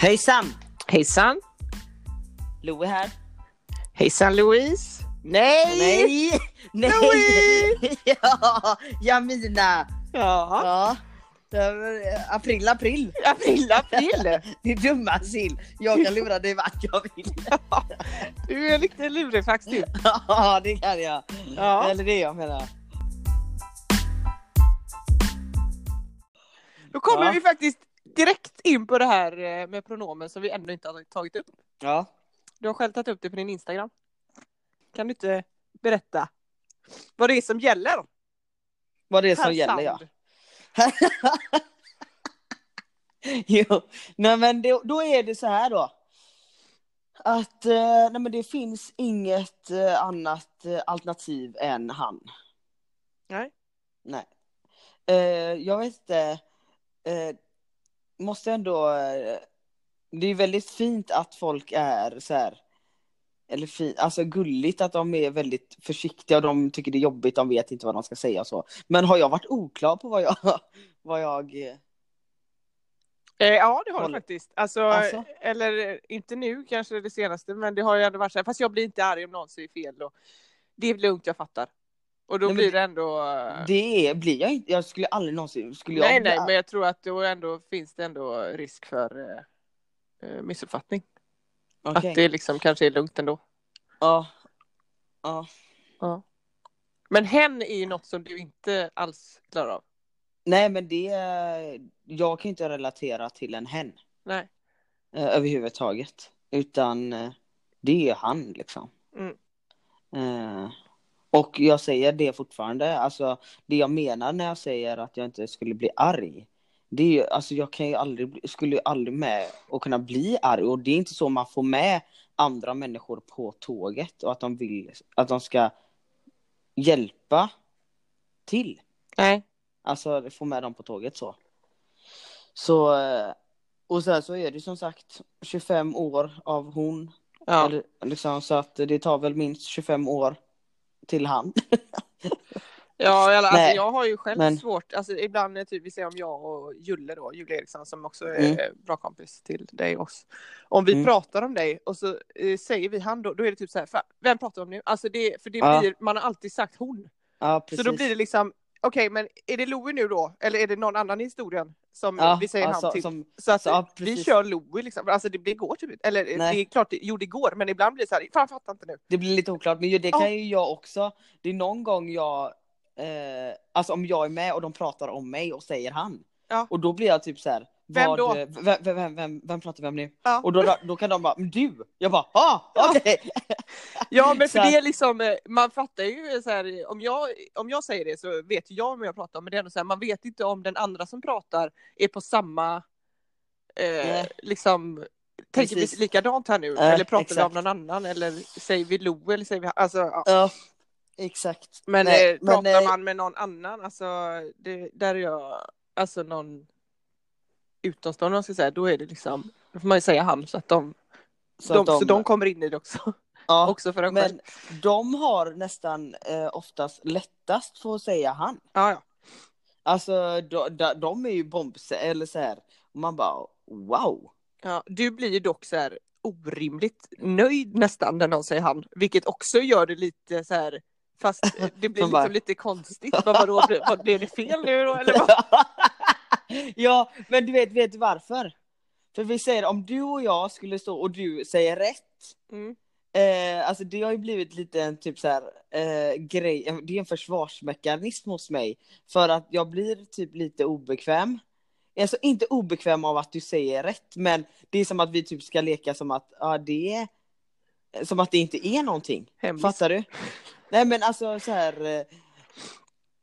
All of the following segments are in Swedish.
Hejsan! Hejsan! Louie här. Hejsan Louise! Nej! Nej! Nej! Louie! ja, Jamina! Ja. Ja. Eh, April, april. April, april! Din dumma sill. Jag kan lura dig vart jag vill. Du är en riktig lurifax du. Ja, det kan jag. Ja. Eller det jag menar. Då kommer Ja. vi faktiskt direkt in på det här eh, med pronomen som vi ännu inte har tagit upp. Ja. Du har själv tagit upp det på din Instagram. Kan du inte berätta vad det är som gäller? Vad det är som gäller ja. Jo, nej men det, då är det så här då. Att eh, nej men det finns inget eh, annat alternativ än han. Nej. Nej. Jag vet inte. Måste ändå. Eh, det är väldigt fint att folk är så här. Eller fint, alltså gulligt att de är väldigt försiktiga och de tycker det är jobbigt, de vet inte vad de ska säga och så. Men har jag varit oklar på vad jag, vad jag eh, ja det har du faktiskt. Alltså, Alltså? Eller eh, inte nu kanske det senaste men det har ju ändå varit så här. Fast jag blir inte arg om någon säger fel då. Det är lugnt, jag fattar. Och då Nej, blir det- ändå... eh, Det blir jag inte, jag skulle aldrig någonsin, skulle jag nej bli nej men jag tror att då ändå finns det ändå risk för eh, eh, missuppfattning. Okej. Att det liksom kanske är lugnt ändå. Ja. Ja. Ja. Men hen är ju något som du inte alls klarar av. Nej men det, jag kan inte relatera till en hen Nej. eh, överhuvudtaget. Utan det är han liksom. Mm. Och jag säger det fortfarande, alltså det jag menar när jag säger att jag inte skulle bli arg. Det är ju, alltså jag kan ju aldrig, skulle ju aldrig med och kunna bli arg och det är inte så man får med andra människor på tåget och att de vill, att de ska hjälpa till. Nej. Alltså få med dem på tåget så. Så, eh, och sen så är det som sagt 25 år av hon. Ja. Eller, liksom, så att det tar väl minst 25 år till han. Ja, alltså, Nej, jag har ju själv men- svårt, alltså ibland är typ, vi säger om jag och Julle då, Julle Eriksson som också är Mm. bra kompis till dig och oss. Om vi Mm. pratar om dig och så eh, säger vi han då, då är det typ så här, "Fan, vem pratar vi om nu? Alltså det, för det Ja. blir, man har alltid sagt hon. Ja. Så då blir det liksom, okej men är det Louie nu då? Eller är det någon annan i historien som ja, vi säger alltså, han till? Som, Så att ja, vi kör Louie liksom, alltså det, det går typ inte. Eller Nej. det är klart, det, jo det går, men ibland blir det så här, fan fattar inte nu. Det blir lite oklart, men det Ja. kan ju jag också. Det är någon gång jag, eh, alltså om jag är med och de pratar om mig och säger han. Ja. Och då blir jag typ så här. Vem då? eh, Vem, vem, vem, vem, vem pratar vi om nu? Ja. Och då, då kan de bara, men du! Jag bara, ah, Ja. okej! Ja men för det är liksom, eh, man fattar ju så här, om jag, om jag säger det så vet jag om jag pratar om, men det är ändå så här, man vet inte om den andra som pratar är på samma, eh, liksom, tänker vi likadant här nu? Eh, eller pratar vi exakt. om någon annan? Eller säger vi Lo eller säger vi, alltså, ja. Ja, exakt. Men Nej, eh, pratar men, eh, man med någon annan, alltså, det, där är jag, alltså någon utomstående, om man ska säga, då är det liksom, då får man ju säga han så att de, Så de, de, så de kommer in i det också, ja, också för själv. men de har nästan eh, oftast lättast för att säga han. Ja, ja. Alltså de, de, de är ju bombse eller så här. Man bara wow. Ja, du blir ju dock så här orimligt nöjd nästan när någon säger han, vilket också gör det lite så här Fast det blir liksom lite konstigt. Vad, vadå, blev, vad, blev det fel nu då? Eller vad? ja, men du vet, vet du varför? För vi säger om du och jag skulle stå och du säger rätt. Mm. Eh, alltså det har ju blivit lite en typ så här eh, grej, det är en försvarsmekanism hos mig. För att jag blir typ lite obekväm. Alltså inte obekväm av att du säger rätt, men det är som att vi typ ska leka som att, ja det är, som att det inte är någonting. Hemlis. Fattar du? Nej men alltså så här. eh,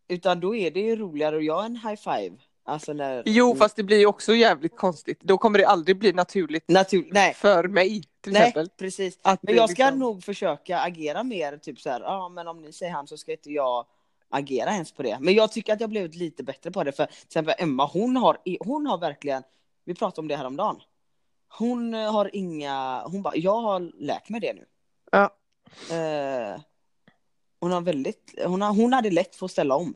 Utan då är det ju roligare att göra en high five. Alltså när... Jo, fast det blir ju också jävligt konstigt. Då kommer det aldrig bli naturligt Naturligt, nej. för mig till Nej, exempel. precis. Att Men jag ska liksom- nog försöka agera mer, typ så här, ja men om ni säger han så ska inte jag agera ens på det. Men jag tycker att jag blivit lite bättre på det, för till exempel Emma, hon har, hon har verkligen, vi pratade om det här om dagen. Hon eh, har inga, hon bara, jag har lärt mig det nu. Ja. Eh, hon har väldigt, hon, har, hon hade lätt för att ställa om.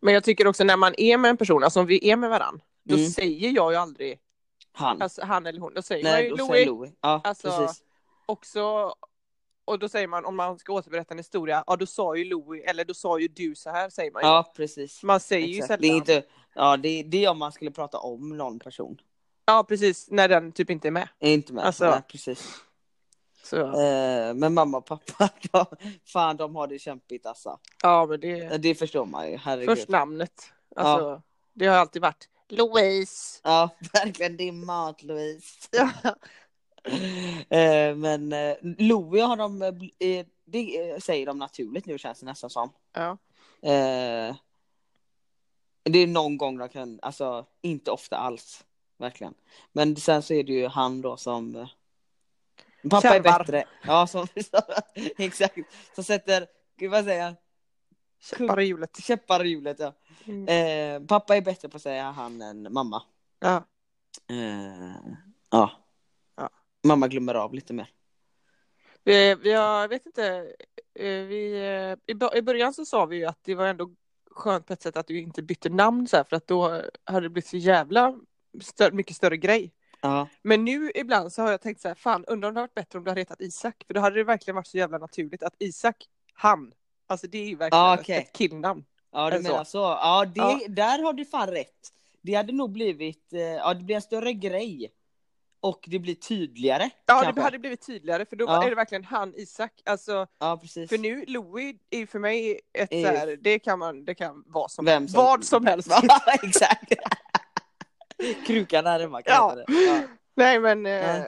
Men jag tycker också när man är med en person, alltså om vi är med varandra, då Mm. säger jag ju aldrig Han. Alltså han eller hon. Då säger man Nej, ju då Louis. säger Louis. Ja, Alltså, precis. också, och då säger man om man ska återberätta en historia, ja då sa ju Louis, eller då sa ju du så här säger man ju. Ja, precis. Man säger ju Exakt. sällan. Det är inte, ja, det, det är om man skulle prata om någon person. Ja precis, när den typ inte är med. Är inte med. Alltså- Nej, precis. Eh, men mamma och pappa, de, fan de har det kämpigt alltså. ja men det Det förstår man ju, herregud. först namnet. Alltså, det har alltid varit Louise. Ja, verkligen din mat Louise. Ja. Eh, men eh, Louie har de, eh, eh, det eh, säger de naturligt nu känns det nästan som. Ja. Eh, det är någon gång de kan, alltså inte ofta alls. Verkligen. Men sen så är det ju han då som eh, Pappa Kärvar. är bättre. Ja, som, exakt. Som sätter, gud vad säger jag? Käppar i hjulet. Käppar i hjulet ja. Mm. Eh, pappa är bättre på att säga han än mamma. Ja. Eh, ja. Ja. Mamma glömmer av lite mer. Vi, vi har, jag vet inte, eh, vi, eh, i, i början så sa vi ju att det var ändå skönt på ett sätt att du inte bytte namn så här, för att då hade det blivit så jävla stör, mycket större grej. Ja, Men nu ibland så har jag tänkt så här, fan undrar om det hade varit bättre om du hade hetat Isak, för då hade det verkligen varit så jävla naturligt att Isak, han, alltså det är ju verkligen Ja, okej. ett killnamn. ja du Eller så. menar så. Ja, det, Ja. där har du fan rätt. Det hade nog blivit, eh, ja det blir en större grej. Och det blir tydligare. Ja, kanske. det hade blivit tydligare för då Ja. är det verkligen han, Isak, alltså Ja, precis. för nu Louis är för mig ett Är- så här, det kan man, det kan vara som, Vem som- vad som helst. Ja, exakt. Krukan där hemma kan Ja. det. Ja. Nej men, eh,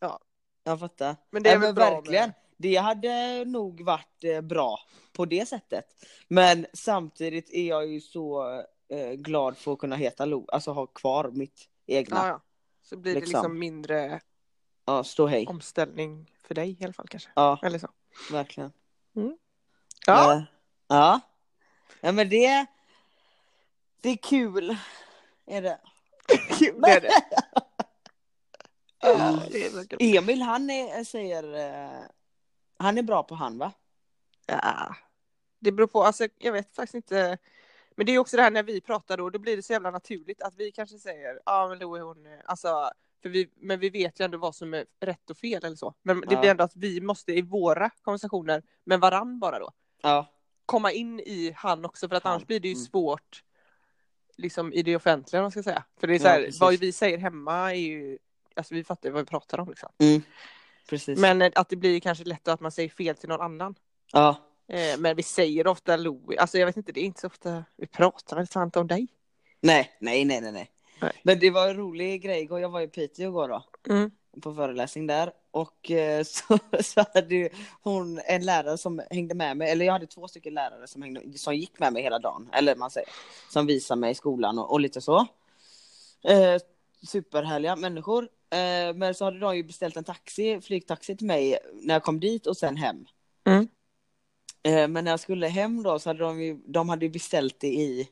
ja. Jag fattar. men det är Nej, väl bra verkligen. med- Det hade nog varit eh, bra på det sättet. Men samtidigt är jag ju så eh, glad för att kunna heta Lo, alltså ha kvar mitt egna. Ja, ja. Så blir det Liksom. liksom mindre Ja, stå hej. omställning för dig i alla fall kanske. Ja, Eller så. verkligen. Ja, Eh, ja. Ja, men det, det är kul. Är det. det är. Ja, det är kul. Emil han är, säger, eh, han är bra på han va? Ja. Det beror på, alltså jag vet faktiskt inte. Men det är också det här när vi pratar då, då blir det så jävla naturligt att vi kanske säger, ja men Louie hon, är-" alltså, för vi, men vi vet ju ändå vad som är rätt och fel eller så. Men det Ja. blir ändå att vi måste i våra konversationer med varann bara då, Ja. komma in i han också för att Han, annars blir det ju mm. svårt liksom i det offentliga om man ska säga. För det är så Ja, här, precis. vad vi säger hemma är ju, alltså vi fattar ju vad vi pratar om liksom. Mm. Precis. Men eh, att det blir kanske lätt att man säger fel till någon annan. Ja. Eh, Men vi säger ofta Louie, alltså jag vet inte, det är inte så ofta vi pratar väl fan inte om dig. Nej, nej, nej, nej, nej. Nej. Men det var en rolig grej igår. Jag var i Piteå igår då. Mm. På föreläsning där. Och eh, så, så hade hon en lärare som hängde med mig. Eller jag hade två stycken lärare som, hängde, som gick med mig hela dagen. Eller man säger. Som visade mig i skolan och, och lite så. Eh, superhärliga människor. Eh, men så hade de ju beställt en taxi, flygtaxi till mig när jag kom dit och sen hem. Mm. Eh, men när jag skulle hem då så hade de ju, de hade ju beställt det i,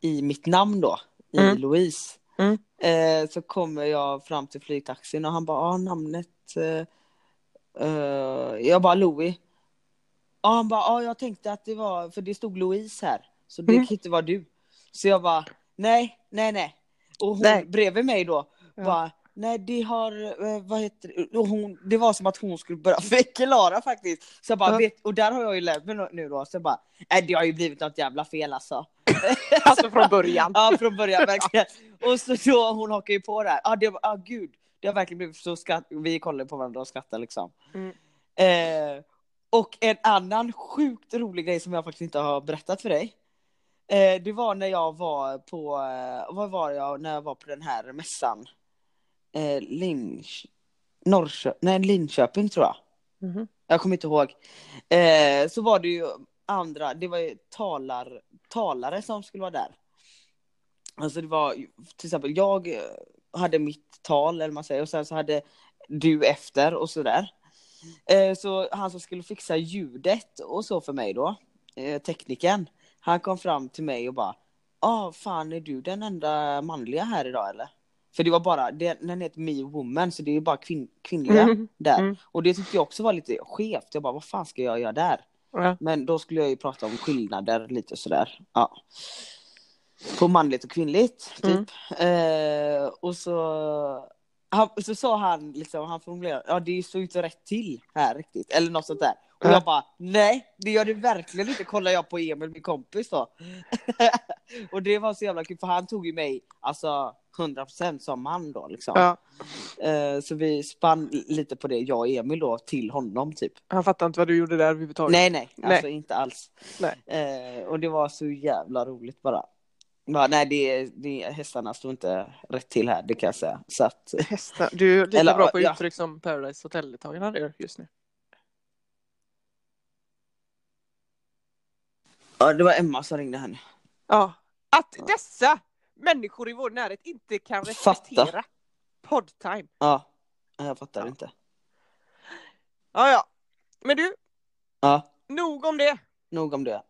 i mitt namn då. I Mm. Louise. Mm. Eh, så kommer jag fram till flygtaxin och han bara, ah, namnet. Eh, eh, jag bara, Louis. Ja, han bara, ah, jag tänkte att det var, för det stod Louise här. Så det Mm. kan inte vara du. Så jag bara, nej, nej, nej. Och hon Nej. bredvid mig då, Ja. bara, nej det har, eh, vad heter det? Och hon, det var som att hon skulle börja förklara faktiskt. Så jag bara, Ja. vet, och där har jag ju lärt mig nu då, så jag bara, nej det har ju blivit något jävla fel alltså. Alltså från början. Ja, från början verkligen. Och så då, hon hakar ju på där. Ja, det var, ah, gud. Det har verkligen blivit så skratt. Vi kollar på varandra och skrattar liksom. Mm. Eh, och en annan sjukt rolig grej som jag faktiskt inte har berättat för dig. Eh, det var när jag var på, eh, vad var jag när jag var på den här mässan? Eh, Linch, Norrkö, nej Linköping tror jag. Mhm. Jag kommer inte ihåg. Eh, så var det ju andra, det var ju talar, talare som skulle vara där. Alltså det var till exempel jag eh, hade mitt tal eller man säger och sen så hade du efter och sådär. Eh, så han som skulle fixa ljudet och så för mig då, eh, teknikern, han kom fram till mig och bara ah fan är du den enda manliga här idag eller? För det var bara, det, den heter Me Woman så det är bara kvin, kvinnliga Mm. där. Mm. Och det tyckte jag också var lite skevt. Jag bara, vad fan ska jag göra där? Ja. Men då skulle jag ju prata om skillnader lite sådär. Ja. på manligt och kvinnligt, typ. Eh, och så, han, så sa han, liksom, han formulerade, ja det ju inte rätt till här riktigt, eller något sånt där. Och Ja. jag bara, nej det gör det verkligen inte, kollar jag på Emil, min kompis då. och det var så jävla kul, för han tog ju mig, alltså 100% som man då liksom. Ja, Eh, så vi spann lite på det, jag och Emil då, till honom typ. han fattar inte vad du gjorde där överhuvudtaget. Nej nej, Nej. alltså inte alls. Nej. Eh, och det var så jävla roligt bara. bara nej, det, det, hästarna står inte rätt till här, det kan jag säga. Så att, Hästar. Du är lika Eller, bra på ja. uttryck som Paradise Hotel-deltagarna just nu. Ja, det var Emma som ringde nu. Ja. Att dessa människor i vår närhet inte kan respektera poddtime. Ja, jag fattar inte. Ja, ja. Men du, Ja, nog om det. nog om det.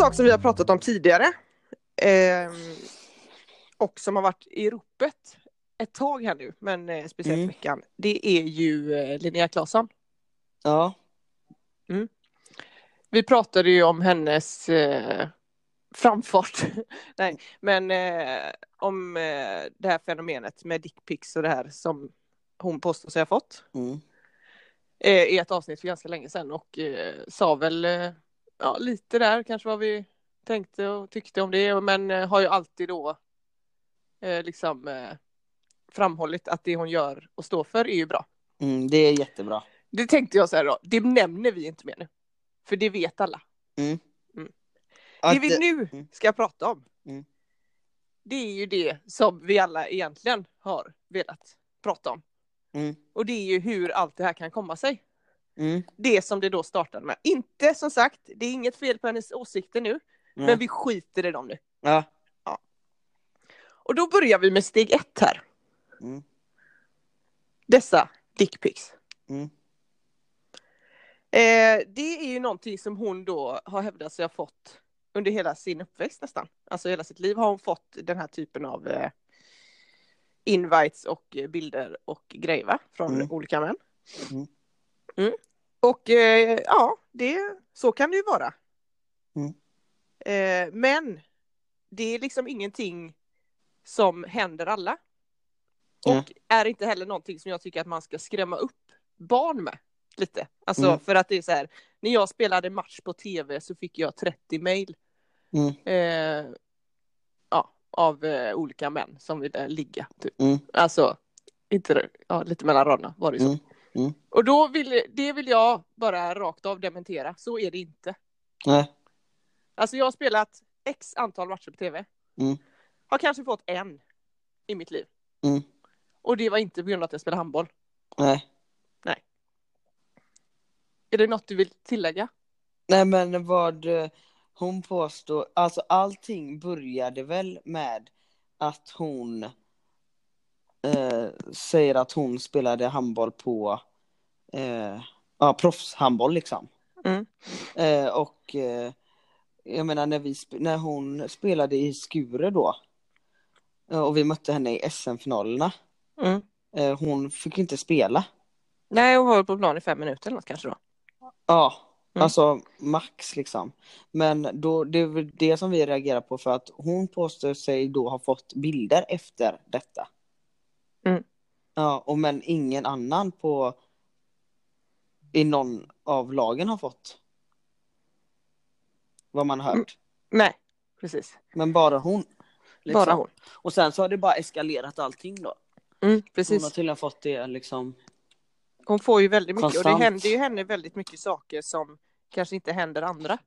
Sak som vi har pratat om tidigare ehm, och som har varit i ropet ett tag här nu, men eh, speciellt Mm. veckan, det är ju eh, Linnea Claesson. Ja, Vi pratade ju om hennes eh, framfart, nej, men eh, om eh, det här fenomenet med dickpics och det här som hon påstår sig ha fått mm. eh, i ett avsnitt för ganska länge sedan och eh, sa väl eh, ja, lite där kanske vad vi tänkte och tyckte om det, men eh, har ju alltid då eh, liksom eh, framhållit att det hon gör och står för är ju bra. Mm, det är jättebra. Det tänkte jag så här då, det nämner vi inte mer nu. För det vet alla. Att, det vi nu mm. ska prata om, Mm. det är ju det som vi alla egentligen har velat prata om. mm, Och det är ju hur allt det här kan komma sig. Mm, Det som det då startade med. Inte som sagt, det är inget fel på hennes åsikter nu, nej. men vi skiter i dem nu. Ja. Och då börjar vi med steg ett här. Mm, Dessa dickpics. mm, Eh, det är ju någonting som hon då har hävdat sig ha fått under hela sin uppväxt nästan. Alltså hela sitt liv har hon fått den här typen av eh, invites och bilder och grejer va? från Mm. olika män. Mm. Mm. Och eh, ja, det, så kan det ju vara. Mm. Eh, men det är liksom ingenting som händer alla. Och är inte heller någonting som jag tycker att man ska skrämma upp barn med. Lite. Alltså Mm. för att det är så här, när jag spelade match på tv så fick jag 30 mail mm, eh, ja, av eh, olika män som ville ligga. Typ. mm, Alltså, inte, ja, lite mellan raderna var det ju så. Mm. Och då vill, det vill jag bara rakt av dementera, så är det inte. nej. Alltså jag har spelat x antal matcher på tv. Mm. Har kanske fått en i mitt liv. Mm. Och det var inte på grund av att jag spelade handboll. Nej. Är det något du vill tillägga? Nej men vad eh, hon påstår, alltså allting började väl med att hon eh, säger att hon spelade handboll på eh, ja, proffshandboll liksom. Mm. Eh, och eh, jag menar när, vi, när hon spelade i Skure då eh, och vi mötte henne i SM-finalerna, Mm. eh, hon fick inte spela. Nej, hon var på plan i fem minuter eller något kanske då. Ja, Mm. alltså max liksom. Men då, det är det som vi reagerar på för att hon påstår sig då ha fått bilder efter detta. Ja, och men ingen annan på i någon av lagen har fått. Vad man har hört. Mm. Nej, precis. Men bara hon. liksom. Bara hon. Och sen så har det bara eskalerat allting då. Mm, Hon har precis. tydligen fått det liksom. Hon får ju väldigt mycket och det Konstant. händer ju henne väldigt mycket saker som kanske inte händer andra.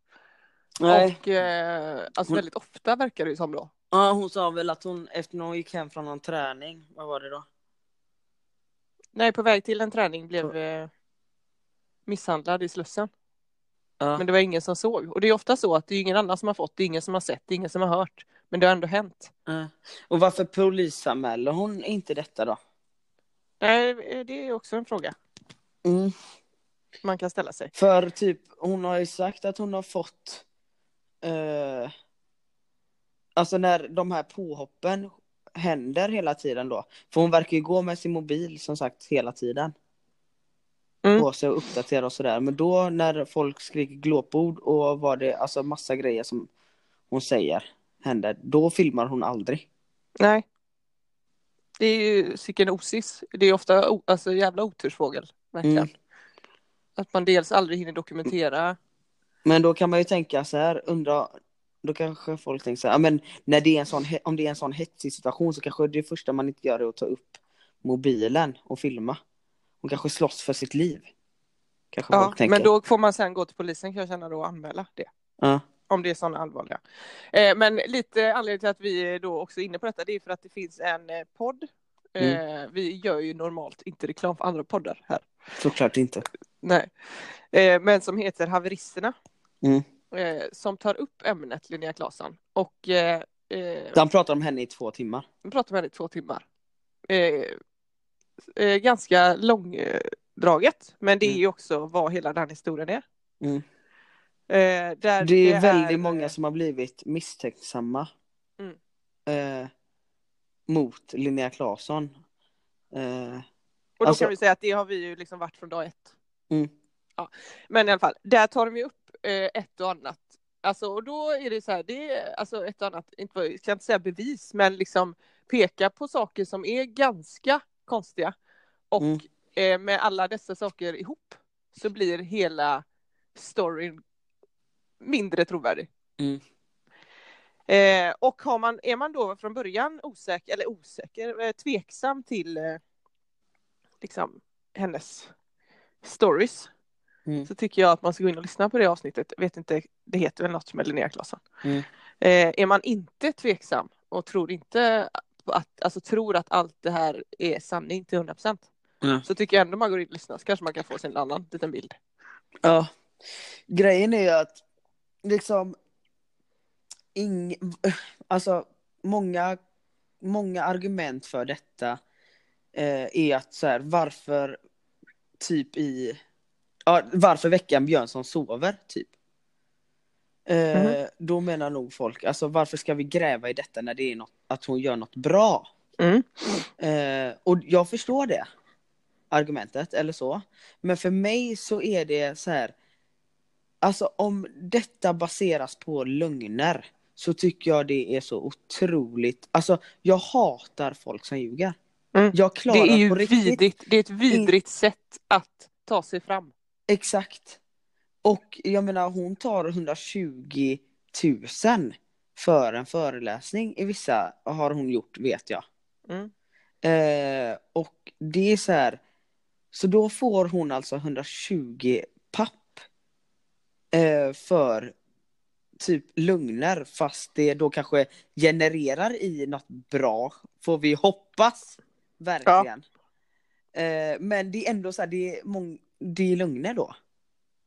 Nej. Och eh, alltså Hon- väldigt ofta verkar det ju som då. Ja, hon sa väl att hon efter när hon gick hem från någon träning, vad var det då? Nej, på väg till en träning blev eh, misshandlad i Slussen. Ja. Men det var ingen som såg. Och det är ofta så att det är ingen annan som har fått, det är ingen som har sett, det är ingen som har hört. Men det har ändå hänt. Ja. Och varför polisanmäler hon inte detta då? Nej, det är också en fråga Mm. man kan ställa sig. För typ, hon har ju sagt att hon har fått eh, Alltså när de här påhoppen händer hela tiden då. För hon verkar ju gå med sin mobil som sagt hela tiden. Mm. På sig och uppdatera och sådär. Men då när folk skriker glåpord och var det alltså massa grejer som hon säger händer. Då filmar hon aldrig. Nej. Det är ju sicken osis. Det är ofta alltså jävla otursfågel. Verkligen. Mm. Att man dels aldrig hinner dokumentera. Men då kan man ju tänka så här, undra, då kanske folk tänker så här, men när det är en sån, om det är en sån hetsig situation så kanske det första man inte gör är att ta upp mobilen och filma. Hon kanske slåss för sitt liv. Kanske Ja, men då får man sen gå till polisen kan jag känna då och anmäla det. Ja. Om det är sådana allvarliga. Eh, men lite anledning till att vi är då också är inne på detta det är för att det finns en eh, podd. Eh, vi gör ju normalt inte reklam för andra poddar här. Såklart inte. Nej. Eh, men som heter Haveristerna. Mm. Eh, som tar upp ämnet Linnea Claesson. Och eh, eh, De pratar om henne i två timmar. vi pratar med henne i två timmar. Eh, eh, ganska långdraget. Men det är Mm. ju också vad hela den historien är. Mm. Eh, Det är väldigt är, många som har blivit misstänksamma. Mm. Eh, mot Linnea Claesson. Eh, Och då alltså- kan vi säga att det har vi ju liksom varit från dag ett. Mm. Ja. Men i alla fall, där tar de ju upp eh, ett och annat. Alltså, och då är det så här, det är alltså ett och annat, inte, jag ska inte säga bevis, men liksom peka på saker som är ganska konstiga. Och Mm. eh, med alla dessa saker ihop så blir hela storyn mindre trovärdig. Mm. Eh, och har man, är man då från början osäker, eller osäker, eh, tveksam till eh, liksom hennes stories Mm. så tycker jag att man ska gå in och lyssna på det avsnittet. Jag vet inte, det heter väl något med Linnea Claesson. Mm. Eh, är man inte tveksam och tror inte att, alltså tror att allt det här är sanning till 100 procent Ja. så tycker jag ändå man går in och lyssnar så kanske man kan få sig en annan liten bild. Ja. Grejen är ju att liksom ing, alltså många, många argument för detta eh, är att så här, varför typ i, ja, varför veckan Björnsson sover typ. Eh, Mhm. Då menar nog folk, alltså varför ska vi gräva i detta när det är något, att hon gör något bra? Mm. Eh, och jag förstår det argumentet eller så. Men för mig så är det så här. Alltså om detta baseras på lögner så tycker jag det är så otroligt. Alltså jag hatar folk som ljuger. Mm. Jag Det klarar är ju på riktigt. vidrigt, det är ett vidrigt sätt att ta sig fram. Exakt. Och jag menar hon tar 120 000 för en föreläsning i vissa har hon gjort vet jag. Mm. Eh, och det är så här. Så då får hon alltså 120 papp. Eh, för typ lugner fast det då kanske genererar i något bra. Får vi hoppas. Verkligen. Eh, men det är ändå så här, det är, mång- det är lögner då.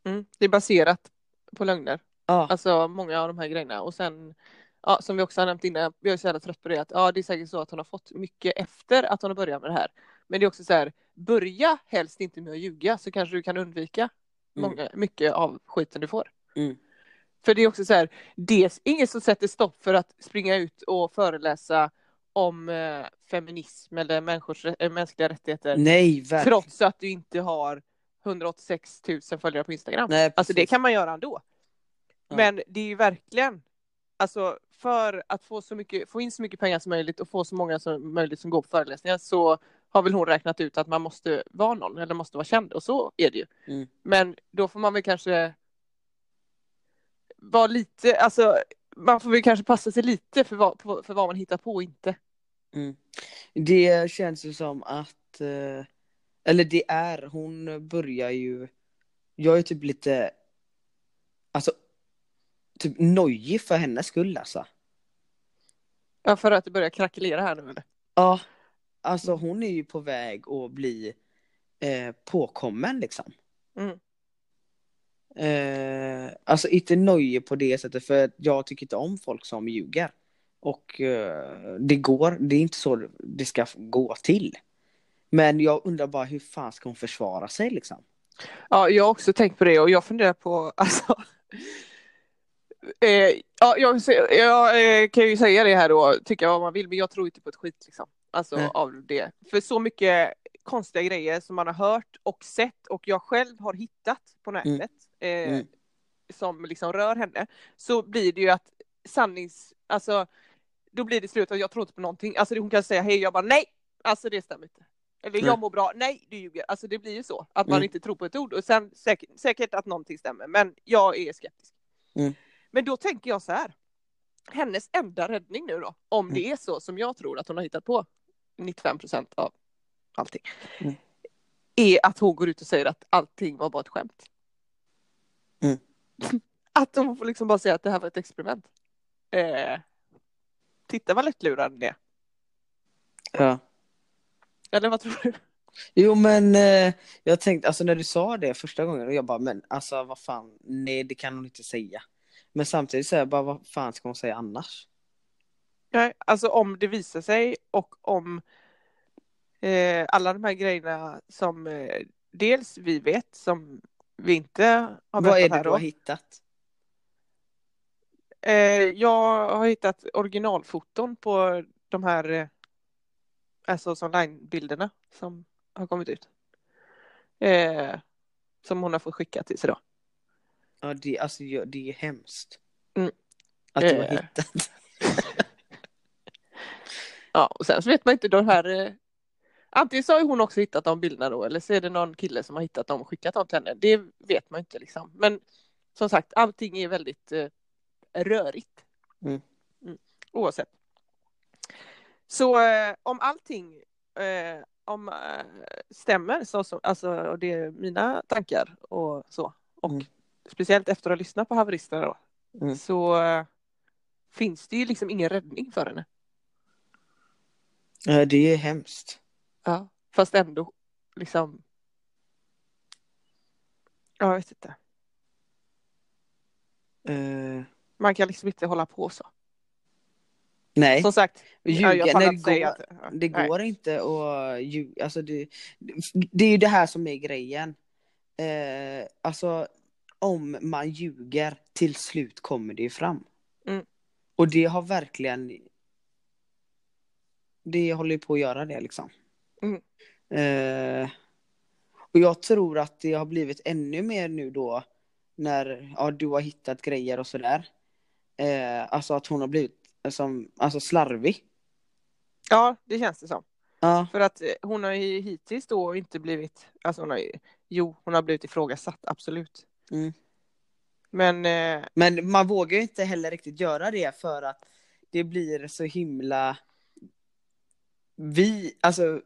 Mm. Det är baserat på lögner. Ja. Alltså många av de här grejerna. Och sen, ja, som vi också har nämnt innan, jag är så jävla trött på det, att ja, det är säkert så att hon har fått mycket efter att hon har börjat med det här. Men det är också så här, börja helst inte med att ljuga så kanske du kan undvika Mm. många, mycket av skiten du får. Mm. För det är också så här, det är ingen som sätter stopp för att springa ut och föreläsa om eh, feminism eller människors, äh, mänskliga rättigheter. Nej, verkligen. Trots att du inte har 186 000 följare på Instagram. Nej, Alltså det kan man göra ändå. Ja. Men det är ju verkligen, alltså för att få, så mycket, få in så mycket pengar som möjligt och få så många som möjligt som går på föreläsningar så har väl hon räknat ut att man måste vara någon eller måste vara känd och så är det ju. Mm. Men då får man väl kanske vara lite, alltså man får väl kanske passa sig lite för vad, för vad man hittar på och inte. Mm. Det känns ju som att, eh, eller det är, hon börjar ju, jag är typ lite, alltså, typ nojig för hennes skull alltså. Ja, för att det börjar krackelera här nu eller? Ja, alltså hon är ju på väg att bli eh, påkommen liksom. Mm. Eh, alltså inte nöje på det sättet för jag tycker inte om folk som ljuger. Och eh, det går, det är inte så det ska gå till. Men jag undrar bara hur fan ska hon försvara sig liksom? Ja, jag har också tänkt på det och jag funderar på, alltså. Eh, ja, jag, jag eh, kan ju säga det här då, tycka vad man vill, men jag tror inte på ett skit liksom. Alltså Nej. av det. För så mycket konstiga grejer som man har hört och sett och jag själv har hittat på nätet. Eh, Mm. som liksom rör henne. Så blir det ju att sannings, alltså då blir det slut att jag tror inte på någonting. Alltså hon kan säga hej, jag bara nej, alltså det stämmer inte. Eller jag mår bra, nej du ljuger. Alltså det blir ju så att man Mm. inte tror på ett ord och sen säkert, säkert att någonting stämmer, men jag är skeptisk. Mm. Men då tänker jag så här. Hennes enda räddning nu då, om Mm. det är så som jag tror att hon har hittat på 95 procent av allting, Mm. är att hon går ut och säger att allting var bara ett skämt. Mm. Att hon får liksom bara säga att det här var ett experiment. Eh, titta vad lättlurad den är. Ja. Eller vad tror du? Jo men eh, jag tänkte, alltså när du sa det första gången och jag bara men alltså vad fan, nej det kan hon inte säga. Men samtidigt så är jag bara vad fan ska hon säga annars? Nej, alltså om det visar sig och om eh, alla de här grejerna som eh, dels vi vet som vi inte har Vad är berättat det här du har då. hittat? Eh, jag har hittat originalfoton på de här alltså online-bilderna som har kommit ut. Eh, som hon har fått skicka till sig då. Ja det, alltså, det är hemskt. Mm. Att du har Eh. hittat. Ja, och sen så vet man inte de här eh, Antingen så har hon också hittat de bilderna då eller så är det någon kille som har hittat dem och skickat dem till henne. Det vet man inte liksom. Men som sagt, allting är väldigt eh, rörigt. Mm. Oavsett. Så eh, om allting eh, om, eh, stämmer, så, så, alltså, och det är mina tankar och så, och Mm. speciellt efter att ha lyssnat på haveristerna då, Mm. så eh, finns det ju liksom ingen räddning för henne. Ja, det är hemskt. Ja, fast ändå liksom. Ja, jag vet inte. Eh, Man kan liksom inte hålla på så. Nej, Som sagt, ljuga, jag nej, säga går, att, ja, det går inte att ljuga. Alltså det, det är ju det här som är grejen. Eh, alltså om man ljuger, till slut kommer det ju fram. Mm. Och det har verkligen det håller ju på att göra det liksom. Mm. Eh, och jag tror att det har blivit ännu mer nu då när ja, du har hittat grejer och sådär. Eh, alltså att hon har blivit som, alltså slarvig. Ja, det känns det som. Ja, För att eh, hon har ju hittills då inte blivit, alltså hon har ju, jo, hon har blivit ifrågasatt, absolut. Mm. Men eh, men man vågar ju inte heller riktigt göra det för att det blir så himla vi, alltså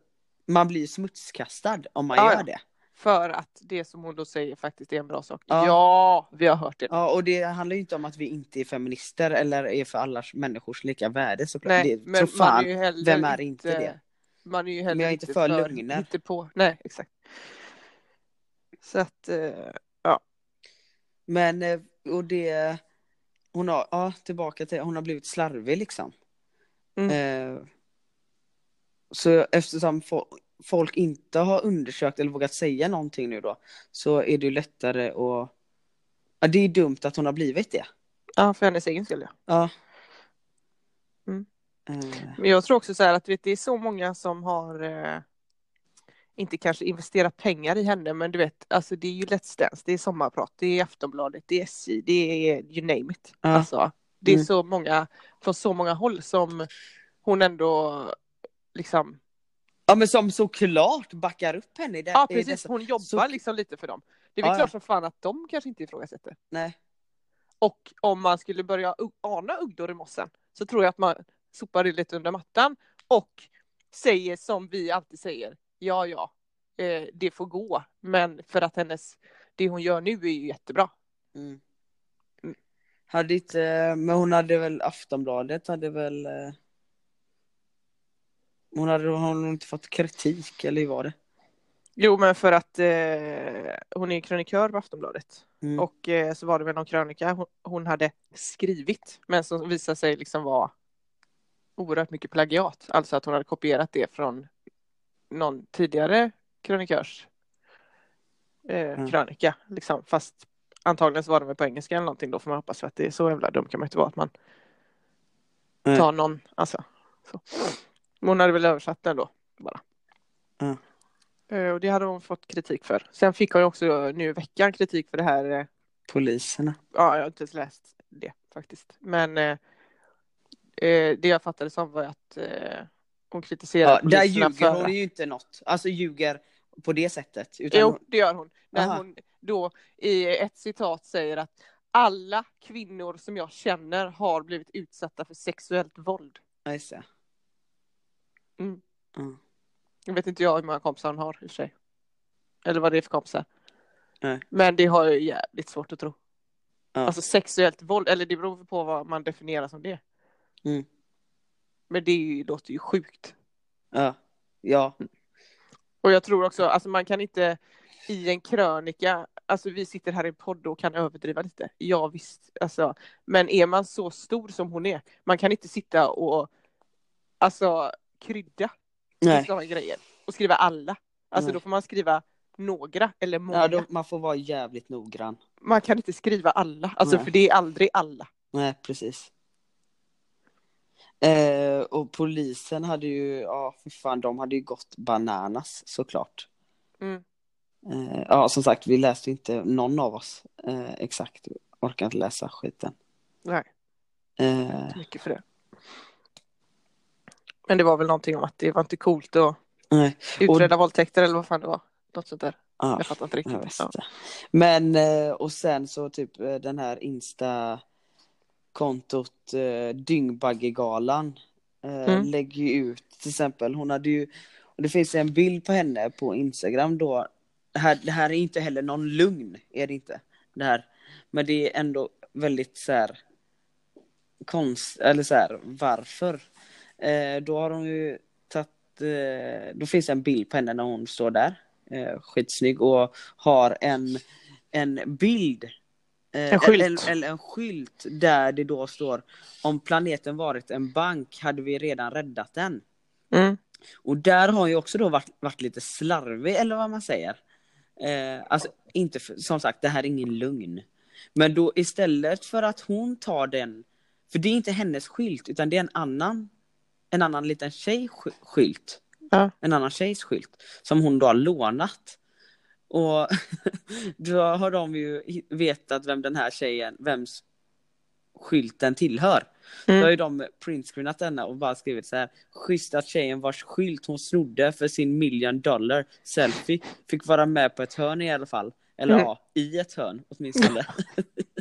man blir smutskastad om man Ja, gör det. För att det som hon då säger faktiskt är en bra sak. Ja. Ja, vi har hört det. Ja, och det handlar ju inte om att vi inte är feminister eller är för alla människors lika värde såklart. Nej, det, men så fan, man är vem är inte det? Man är ju Men heller jag är inte för lögner. Inte på, nej, exakt. Så att, eh, Men, eh, och det, hon har, ja tillbaka till, hon har blivit slarvig liksom. Mm. Eh, så eftersom fo- folk inte har undersökt eller vågat säga någonting nu då, så är det ju lättare att, ja det är dumt att hon har blivit det. ja, för hennes egen skull ja. Ja. Mm. Eh, Men jag tror också så här att vet, det är så många som har eh, inte kanske investerat pengar i henne, men du vet, alltså det är ju Let's Dance, det är Sommarprat, det är Aftonbladet, det är SJ, det är you name it. Ja. Alltså, det är Mm. så många, från så många håll som hon ändå liksom, ja men som såklart backar upp henne i det. ja precis, dessa- hon jobbar så- liksom lite för dem. Det är väl Ja, klart som fan att de kanske inte ifrågasätter. Nej. Och om man skulle börja ana ugglor i mossen så tror jag att man sopar det lite under mattan och säger som vi alltid säger. Ja, ja, eh, det får gå. Men för att hennes, det hon gör nu är ju jättebra. Mm. Mm. Hade inte, men hon hade väl Aftonbladet hade väl eh, Hon hade hon inte fått kritik eller hur var det? Jo, men för att eh, hon är krönikör på Aftonbladet. Mm. Och eh, så var det väl någon krönika hon, hon hade skrivit. Men som visade sig liksom vara oerhört mycket plagiat. Alltså att hon hade kopierat det från någon tidigare krönikörs eh, Mm. krönika. Liksom. Fast antagligen så var det väl på engelska eller någonting då får man hoppas för att det är så jävla dumt kan man inte vara att man tar någon. Alltså, så. Hon hade väl översatt den då bara. Mm. Eh, och det hade hon fått kritik för. Sen fick hon ju också nu i veckan kritik för det här eh, Poliserna. Ja, jag har inte ens läst det faktiskt. Men eh, eh, det jag fattade som var att eh, hon kritiserade Ja, där poliserna ljuger för... hon ju inte något. Alltså ljuger på det sättet. Utan Jo, det gör hon. När Aha. hon då i ett citat säger att alla kvinnor som jag känner har blivit utsatta för sexuellt våld. Det. Mm. Mm. Jag vet inte jag hur många kompisar hon har i och för sig. Eller vad det är för kompisar. Nej. Men det har jag jävligt svårt att tro. Ja. Alltså sexuellt våld, eller det beror på vad man definierar som det. Mm. Men det är ju, låter ju sjukt. Ja. Ja. Och jag tror också, alltså man kan inte i en krönika, alltså vi sitter här i en podd och kan överdriva lite. Ja visst, alltså, men är man så stor som hon är, man kan inte sitta och alltså krydda Nej. sådana grejer och skriva alla. Alltså Nej. då får man skriva några eller många. Ja, då, man får vara jävligt noggrann. Man kan inte skriva alla, alltså Nej. för det är aldrig alla. Nej, precis. Eh, och polisen hade ju, ja för fan, de hade ju gått bananas såklart. Mm. Eh, ja, som sagt, vi läste inte någon av oss eh, exakt. Orkar inte läsa skiten. Nej, Eh, mycket för det. Men det var väl någonting om att det var inte coolt att nej, utreda våldtäkter eller vad fan det var. Något sånt där. ja, Jag fattar inte riktigt. Ja. Men, eh, och sen så typ eh, den här Insta-kontot eh, Dyngbaggegalan eh, Mm. lägger ju ut till exempel, hon hade ju, och det finns en bild på henne på Instagram då, det här, det här är inte heller någon lugn, är det inte. Det här. Men det är ändå väldigt så här konst, eller så här, varför? Eh, då har hon ju tagit, eh, då finns en bild på henne när hon står där, eh, skitsnygg och har en, en bild. eh, En skylt. Eller, eller en skylt där det då står om planeten varit en bank hade vi redan räddat den. Mm. Och där har ju också då varit, varit lite slarvig eller vad man säger. Eh, alltså inte för, som sagt det här är ingen lugn. Men då istället för att hon tar den, för det är inte hennes skylt utan det är en annan, en annan liten tjej sk- skylt. Ja. En annan tjejs skylt som hon då har lånat. Och då har de ju vetat vem den här tjejen, vems skylten tillhör. Mm. Då har ju de printscreenat denna och bara skrivit så här. Schysst att tjejen vars skylt hon snodde för sin million dollar selfie fick vara med på ett hörn i alla fall. Eller Mm. ja, i ett hörn åtminstone.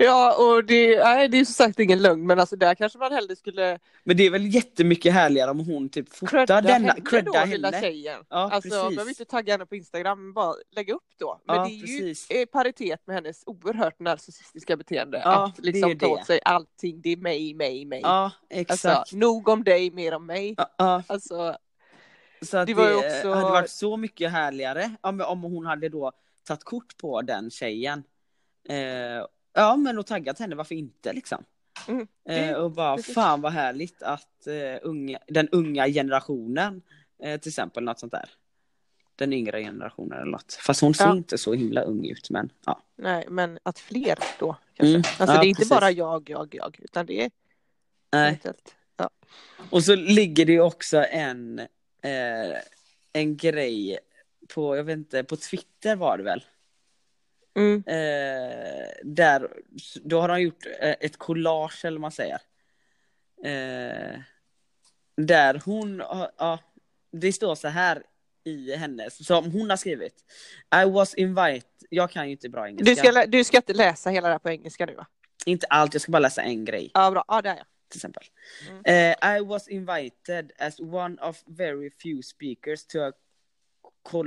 Ja, och det, nej, det är som sagt ingen lögn, men alltså där kanske man hellre skulle Men det är väl jättemycket härligare om hon typ fotar credda denna, henne credda då, lilla henne. tjejen. Ja, alltså, precis. behöver inte tagga henne på Instagram, bara lägga upp då. Men Ja, det är precis. ju i paritet med hennes oerhört narcissistiska beteende. Ja, att det liksom ju ta det. åt sig allting, det är mig, mig, mig. Ja, exakt. alltså, nog om dig, mer om mig. Ja, ja. Alltså, Så att Det det, var ju också- hade varit så mycket härligare om, om hon hade då tagit kort på den tjejen. Eh, ja men och taggat henne, varför inte liksom? Mm, det- eh, och bara precis. fan vad härligt att eh, unga, den unga generationen eh, till exempel något sånt där. Den yngre generationen eller något. Fast hon ser Ja. inte så himla ung ut men ja. nej, men att fler då kanske. Mm, Alltså ja, det är inte precis. bara jag, jag, jag, utan det är Nej. Ja. Och så ligger det ju också en, eh, en grej på, jag vet inte, på Twitter var det väl? Mm, Eh, där, då har de gjort eh, ett collage eller vad man säger. Eh, där hon, ja, det står så här i hennes, som hon har skrivit. I was invited, jag kan ju inte bra engelska. du, ska, du ska inte läsa hela det här på engelska nu va? Inte allt, jag ska bara läsa en grej Ja, bra. Ja, där ja. till exempel. Mm. Eh, I was invited as one of very few speakers to a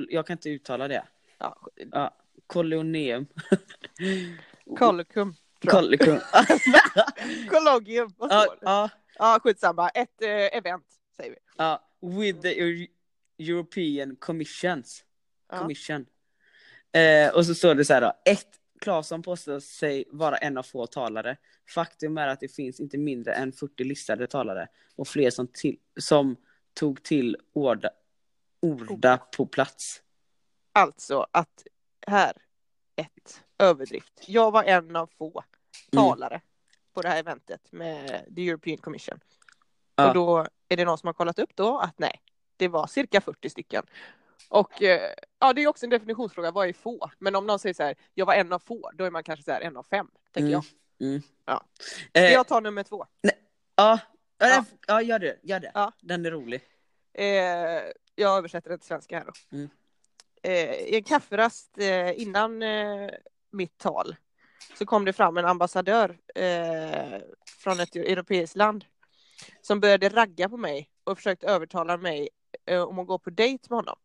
jag kan inte uttala det. ja. Ja, kolonium. Jag. Kollikum. Colloquium, vad ja, står det? ja, skitsamma. Ett eh, event, säger vi. ja, with the Eu- European Commissions. Commission. Eh, och så står det så här då, ett Claesson påstår sig vara en av få talare. Faktum är att det finns inte mindre än 40 listade talare och fler som, till, som tog till orda, orda på plats. Alltså att här, ett, överdrift. Jag var en av få Mm. talare på det här eventet med the European Commission. Ja. Och då är det någon som har kollat upp då att nej, det var cirka 40 stycken. Och eh, ja, det är också en definitionsfråga, vad är få? Men om någon säger så här, jag var en av få, då är man kanske så här en av fem, tänker Mm. jag. Mm. Ja. Eh, Jag tar nummer två. ja, Ja. ja. ja, gör det. Gör det. Ja. Den är rolig. Eh, jag översätter det till svenska här då. Mm. Eh, I en kafferast eh, innan eh, mitt tal så kom det fram en ambassadör eh, från ett europeiskt land som började ragga på mig och försökte övertala mig eh, om att gå på dejt med honom.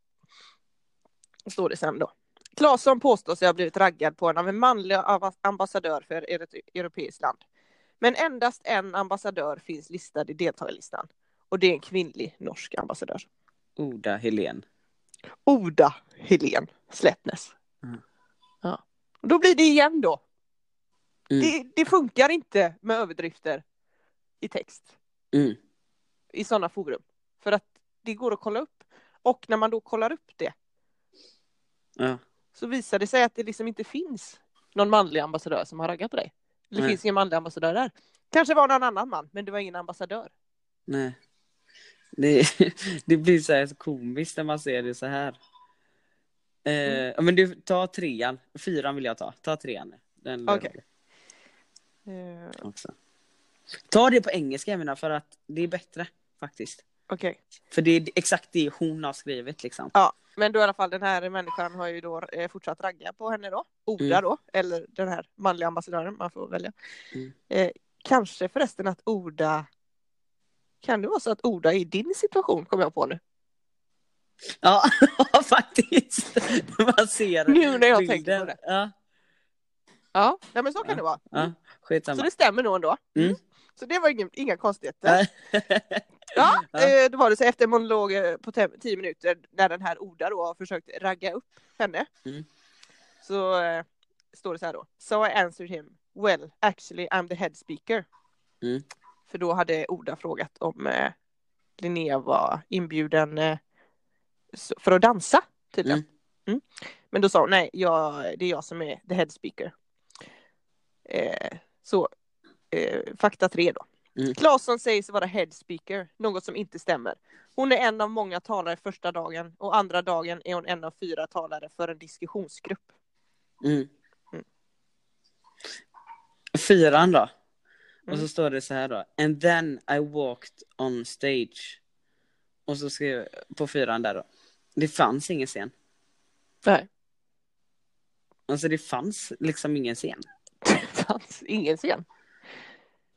Står det sen då. Claesson påstår sig ha blivit raggad på en av en manlig ambassadör för ett europeiskt land. Men endast en ambassadör finns listad i deltagarlistan och det är en kvinnlig norsk ambassadör. Oda Helén. Oda Helén Slättnes. Mm. Ja. Och då blir det igen då. Mm. Det, det funkar inte med överdrifter i text Mm. i sådana forum. För att det går att kolla upp. Och när man då kollar upp det Ja. så visar det sig att det liksom inte finns någon manlig ambassadör som har raggat på dig. Det Nej. finns ingen manlig ambassadör där. Kanske var någon annan man, men det var ingen ambassadör. Nej. Det, det blir så här komiskt när man ser det så här. Eh, Mm. Men du, ta trean. Fyran vill jag ta. Ta trean. Okej. rolig Eh, också. Ta det på engelska jag menar för att det är bättre faktiskt. Okej. För det är exakt det hon har skrivit liksom. Ja, men då i alla fall den här människan har ju då eh, fortsatt ragga på henne då. Oda Mm. då, eller den här manliga ambassadören, man får välja. Mm. Eh, kanske förresten att Oda kan det vara så att Oda är i din situation, kommer jag på nu. Ja, faktiskt. Man ser Nu när jag bilden. tänker på det. Ja, Ja, nej, men så kan Ja. det vara. ja Så det stämmer nog ändå. Mm. Så det var ingen, inga konstigheter. Ja, Ja. eh, då var det så efter en monolog eh, på tio minuter när den här Oda då har försökt ragga upp henne. Mm. Så eh, står det så här då. So I answered him. Well, actually I'm the head speaker. För då hade Oda frågat om eh, Linnea var inbjuden eh, för att dansa tydligen. Mm. Mm. Men då sa hon nej, jag, det är jag som är the head speaker. Eh, så eh, fakta tre då. Mm. Claesson sägs vara head speaker, något som inte stämmer. Hon är en av många talare första dagen och andra dagen är hon en av fyra talare för en diskussionsgrupp. Mm. Mm. Fyran då. Och Mm. så står det så här då. And then I walked on stage. Och så skrev jag på fyran där då. Det fanns ingen scen. Nej, Alltså det fanns liksom ingen scen. det fanns ingen scen.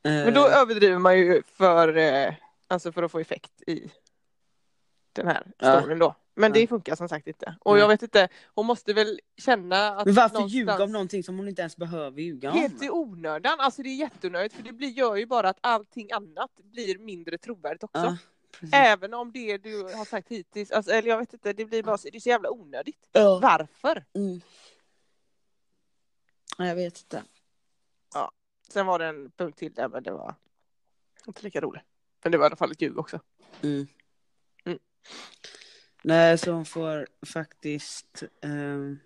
Eh, Men då överdriver man ju för, eh, alltså för att få effekt i den här Ja. storyn då. Men det Ja. funkar som sagt inte. Och Nej. jag vet inte, hon måste väl känna att Men varför någonstans- ljuga om någonting som hon inte ens behöver ljuga om? Helt i onödan, alltså det är jätteonödigt för det blir, gör ju bara att allting annat blir mindre trovärdigt också. Ja. Även om det du har sagt hittills, alltså, eller jag vet inte, det blir bara så, det är så jävla onödigt. Ja. Varför? Mm. Ja, Jag vet inte. Sen var det en punkt till där men det var inte lika roligt. Men det var i alla fall ett ljug också. Mm. Mm. Nej, så hon får faktiskt... ehm,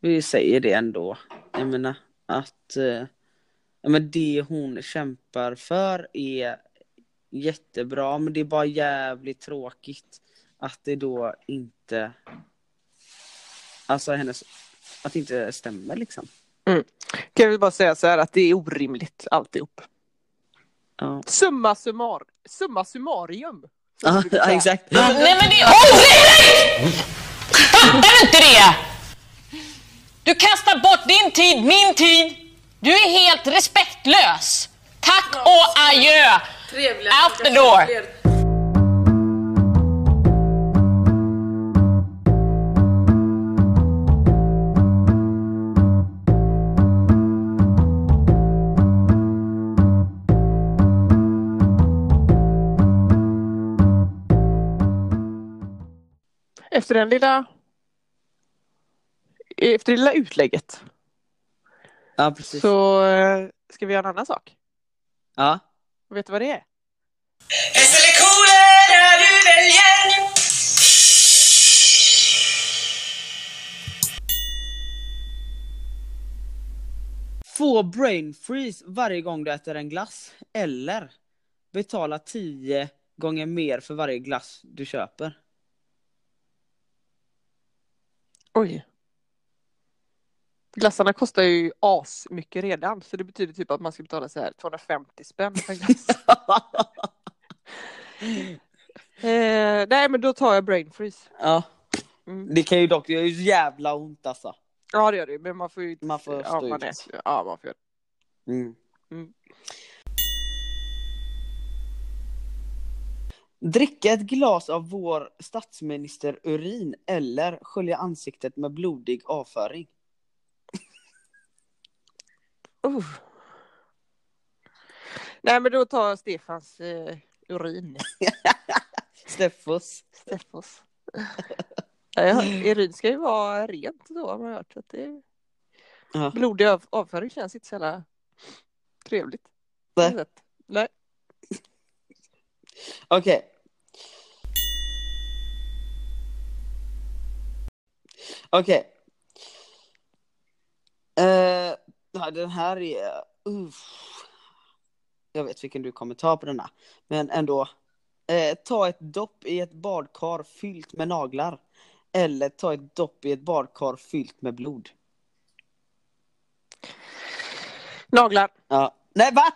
vi säger det ändå. Jag menar att eh, ja, men det hon kämpar för är jättebra, men det är bara jävligt tråkigt att det då inte... Alltså hennes... Att det inte stämmer liksom. Kan vi bara säga så här att det är orimligt alltihop. Ja, Summa summar, summa summarium. Ja, säga. exakt. Nej men det är orimligt! Fattar du inte det? Du kastar bort din tid, min tid. Du är helt respektlös. Tack och adjö. Out the door. Efter den lilla efter det lilla utlägget Ja, precis. så eh, ska vi göra en annan sak. Ja. Och vet du vad det är? Få brain freeze varje gång du äter en glass. Eller betala 10 gånger mer för varje glass du köper. Oj. Glassarna kostar ju as mycket redan så det betyder typ att man ska betala så här 250 spänn för en glass. eh, nej men då tar jag brain freeze. ja. Mm. Det kan ju dock, det gör ju jävla ont alltså. Ja det gör det men man får ju Man får ja, stå man ut. är, ja, man får göra det. Mm. Mm. Dricka ett glas av vår statsminister urin eller skölja ansiktet med blodig avföring. Uh. Nej men då tar jag Stefans eh, urin. Steffos. Steffos. Ja, urin ska ju vara rent då har man hört. Att det... Ja. Blodig av, avföring känns inte så jävla trevligt. på Nej. något sätt. Okej. Okej. Eh, ja, den här är... uff. Jag vet vilken du kommer ta på denna. Men ändå. Eh, ta ett dopp i ett badkar fyllt med naglar. Eller ta ett dopp i ett badkar fyllt med blod. Naglar. Ja. Nej, va?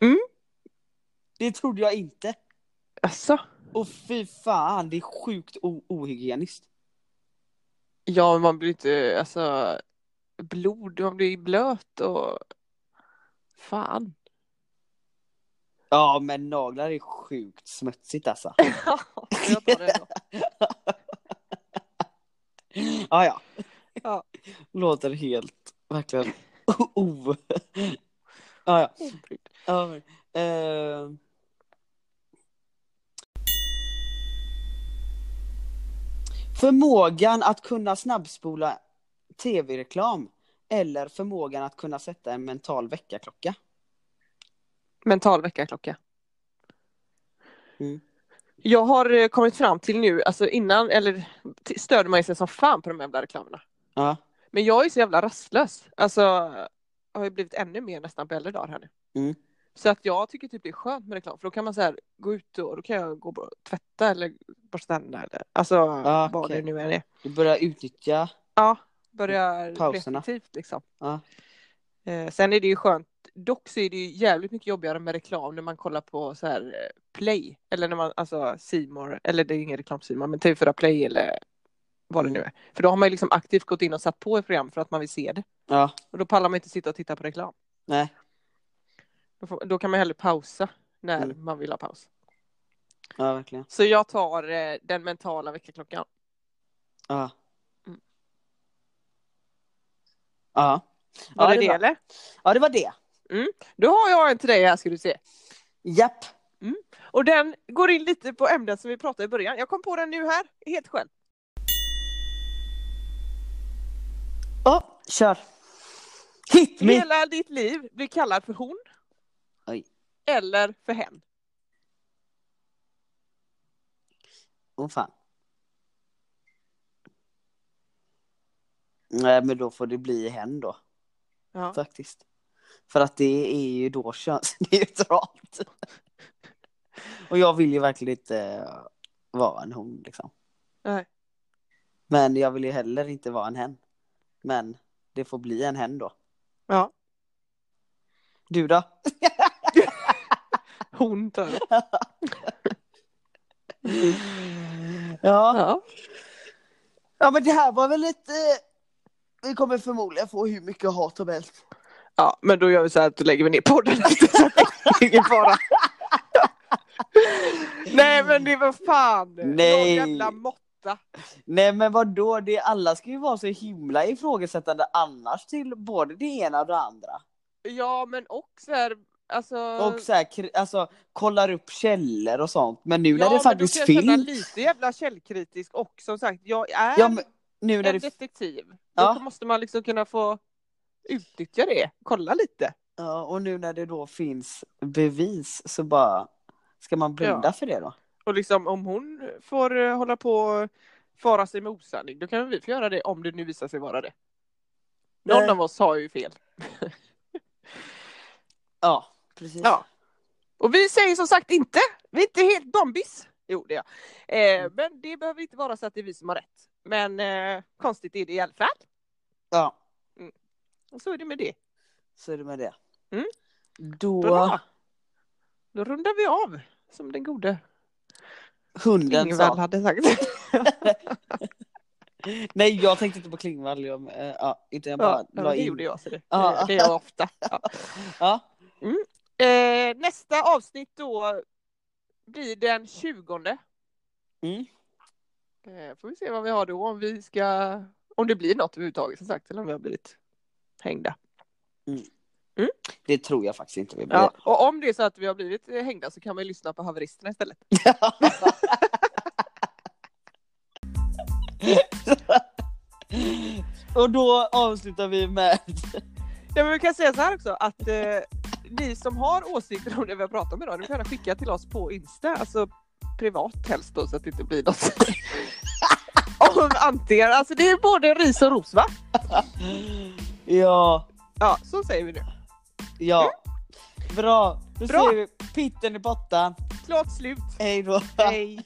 Mm. Det trodde jag inte. Alltså. Och fy fan, det är sjukt ohygieniskt. Ja men man blir inte, alltså blod, man blir blöt och fan. Ja, men naglar är sjukt smutsigt alltså. jag tar det då. Ja, ja. Ja. Låter helt, verkligen, o... Ja, ja. Obrydd. ja eh. Förmågan att kunna snabbspola tv-reklam eller förmågan att kunna sätta en mental väckarklocka. Mental väckarklocka. Mm. Jag har eh, kommit fram till nu, alltså innan, eller störde man sig som fan på de jävla reklamerna. Ja. Men jag är så jävla rastlös. Alltså, jag har ju blivit ännu mer nästan på äldre dagar här nu. Mm. Så att jag tycker typ det är skönt med reklam, för då kan man så här gå ut och då kan jag gå och tvätta eller borsta tänderna eller alltså Ja, vad det nu än är. Du börjar utnyttja Ja, börja Pauserna. repetitivt liksom. Ja. Eh, sen är det ju skönt, dock så är det ju jävligt mycket jobbigare med reklam när man kollar på så här eh, play eller när man alltså Simor eller det är ingen reklam Simor men TV4 play eller vad det nu är. För då har man ju liksom aktivt gått in och satt på ett program för att man vill se det Ja, och då pallar man inte sitta och titta på reklam. nej. Då, får, då kan man hellre pausa när Mm. man vill ha paus. Ja, verkligen. Så jag tar eh, den mentala väckarklockan. Ja. Mm. Ja. Var ja, det det var- eller? Ja, det var det. Då har jag en till dig här ska du se. Japp. Och den går in lite på ämnet som vi pratade i början. Jag kom på den nu här, helt själv. Ja, kör. Hit me! Hela ditt liv blir kallad för hon. Eller för hen. Åh fan. Nej, men då får det bli hen då, Ja. faktiskt. För att det är ju då könsneutralt. Och jag vill ju verkligen inte vara en hon liksom. Nej. Men jag vill ju heller inte vara en hen. Men det får bli en hen då. ja. Du då? Hon tar jag. Ja. Ja. ja, men det här var väl lite... Vi kommer förmodligen få hur mycket hat som helst. ja, men då gör vi så här att då lägger vi ner podden. Ingen fara. Nej men det var fan. Nej. Någon jävla måtta. Nej men vad då? Det alla ska ju vara så himla ifrågasättande annars till både det ena och det andra. Ja men och så här, alltså. Och så här, alltså kollar upp källor och sånt. Men nu ja, när det men faktiskt då kan jag känna finns. lite jävla källkritisk och som sagt jag är Ja, men, nu när en det, detektiv. Ja. Då måste man liksom kunna få utnyttja det, kolla lite. ja, och nu när det då finns bevis så bara ska man blunda Ja. för det då? Och liksom om hon får eh, hålla på och fara sig med osanning, då kan vi få göra det om det nu visar sig vara det. Någon Nej. av oss har ju fel. Ja, precis. Ja. Och vi säger som sagt inte, vi är inte helt dombis. Jo det är jag. Eh, men det behöver inte vara så att det är vi som har rätt. Men eh, konstigt är det i alla fall. ja, Och så är det med det. så är det med det. Mm. Då, Bra. Då rundar vi av, som den gode hunden Ingvall sa. hade sagt. Nej, jag tänkte inte på Klingvall. Jag, eh, ja, inte jag bara Ja, la det in. gjorde jag. Så det, Ja. det gör jag ofta. Ja. Ja, Eh, nästa avsnitt då blir den 20. Mm. Eh, får vi se vad vi har då, om vi ska, om det blir något överhuvudtaget som sagt, eller om vi har blivit hängda. det tror jag faktiskt inte vi blir. Ja, och om det är så att vi har blivit eh, hängda så kan man ju lyssna på haveristerna istället. Och då avslutar vi med Ja, men vi kan säga så här också att eh, ni som har åsikter om det vi har pratat om idag, ni får gärna skicka till oss på Insta, alltså privat helst då så att det inte blir något om antingen, alltså det är både ris och ros va? Ja, Ja, så säger vi nu. ja. Bra, då Bra. säger vi pitten i pottan. Klart slut. Hej då. Hej!